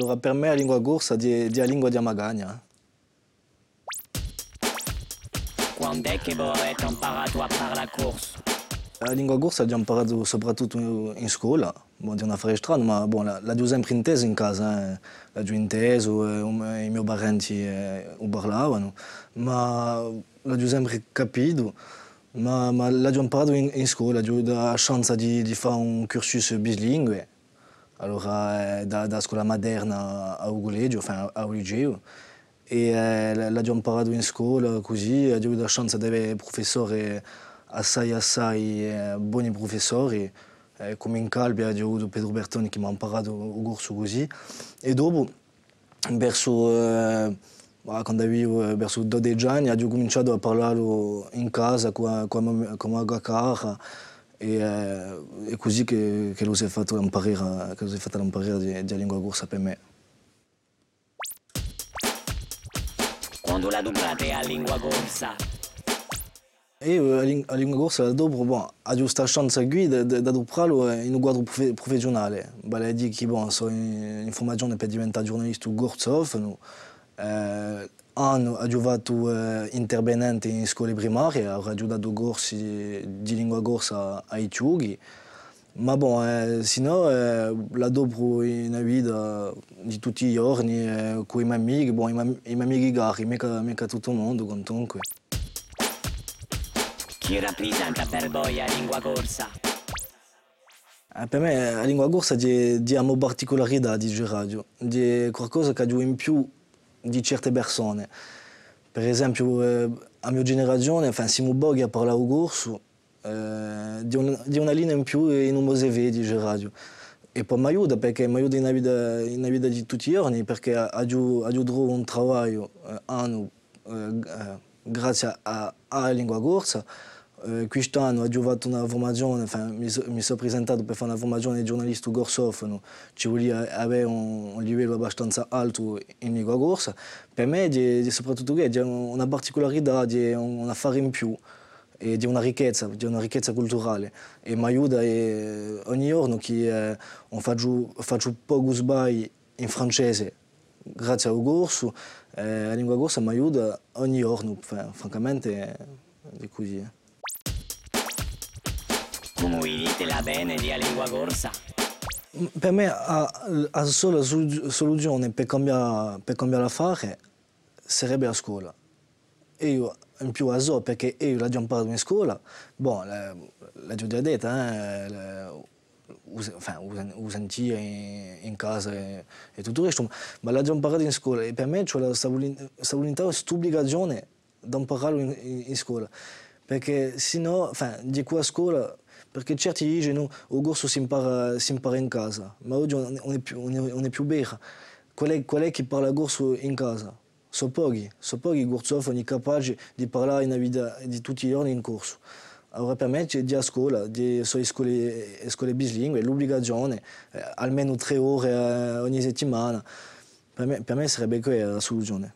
Allora per me la lingua corsa è la lingua di Amagagna. Quando è che avete imparato a fare la corsa? La lingua corsa l'ho imparato soprattutto in scuola, bon, è una affare strana, ma bon, la, la sempre intesa in casa, eh. la giù inteso, eh, i miei parenti eh, parlavano, ma l'ho sempre capito, ma, ma l'ho imparato in, in scuola, ho la chance di, di fare un cursus bilingue, allora eh, da, da scuola moderna a collegio, enfin, al liceo, e eh, la chance di avere professori assai assai eh, buoni professori, avuto Pedro Bertoni che mi ha imparato il corso così, e dopo verso, eh, quando avevo verso 12 anni ho cominciato a parlare in casa con, e eh, è così che, che lo si è fatto imparare, che lo si è fatto imparare di, di lingua corsa per me. Quando la dublate a lingua corsa? Io a lingua corsa bon, chance qui in un quadro professionale. Vale a dire che bon, sono in formazione per diventare giornalista corso eh, hanno aiutato eh, intervenenti in scuole primarie, ho aiutato corsi di lingua corsa ai ciughi. Ma bon, eh, sino eh, la dopo in vita di tutti i giorni eh, con i miei amici, bon, i miei amici gari, mica, mica tutto il mondo comunque. Chi rappresenta per voi la lingua corsa? Eh, per me la lingua corsa è una particolarità di radio, è qualcosa che ha in più di certe persone. Per esempio, eh, a mia generazione, enfin, siamo pochi a parlare corso, eh, di, una, di, una, linea in più in un museo di radio. E poi mi aiuta perché mi aiuta in vita, in vita di tutti i giorni, perché ho trovato un lavoro eh, anno eh, grazie alla lingua corsa. Eh, quest'anno ho fatto una formazione, enfin, mi, so, sono presentato per fare una formazione di giornalista gorsofono, ci voleva avere un, un, livello abbastanza alto in lingua corsa. Per me è soprattutto che è una particolarità, è un affare in più, di una ricchezza, di una ricchezza culturale. E mi aiuta e ogni giorno che eh, faccio, faccio poco sbagli in francese. Grazie al corso, eh, la lingua corsa mi aiuta ogni giorno, francamente è così. Dite la bene di lingua corsa? Per me la sola soluzione per cambiare, per cambiare affare sarebbe la scuola. Io in più a so perché io l'ho già imparato in scuola, bon, l'ho già detto, eh, lo sentire in, in, casa e, e, tutto il resto, ma l'ho già imparato in scuola e per me c'è questa volontà, questa obbligazione di impararlo in, in, in, scuola, perché se no, di qua a scuola, perché certi dicono il corso si impara, si impara casa, ma oggi non è è in casa? sono pochi, sono pochi corsofoni capaci di parlare in vita di tutti i giorni in corso. Allora per me c'è a scuola, di, scuole, l'obbligazione, eh, eh, la soluzione.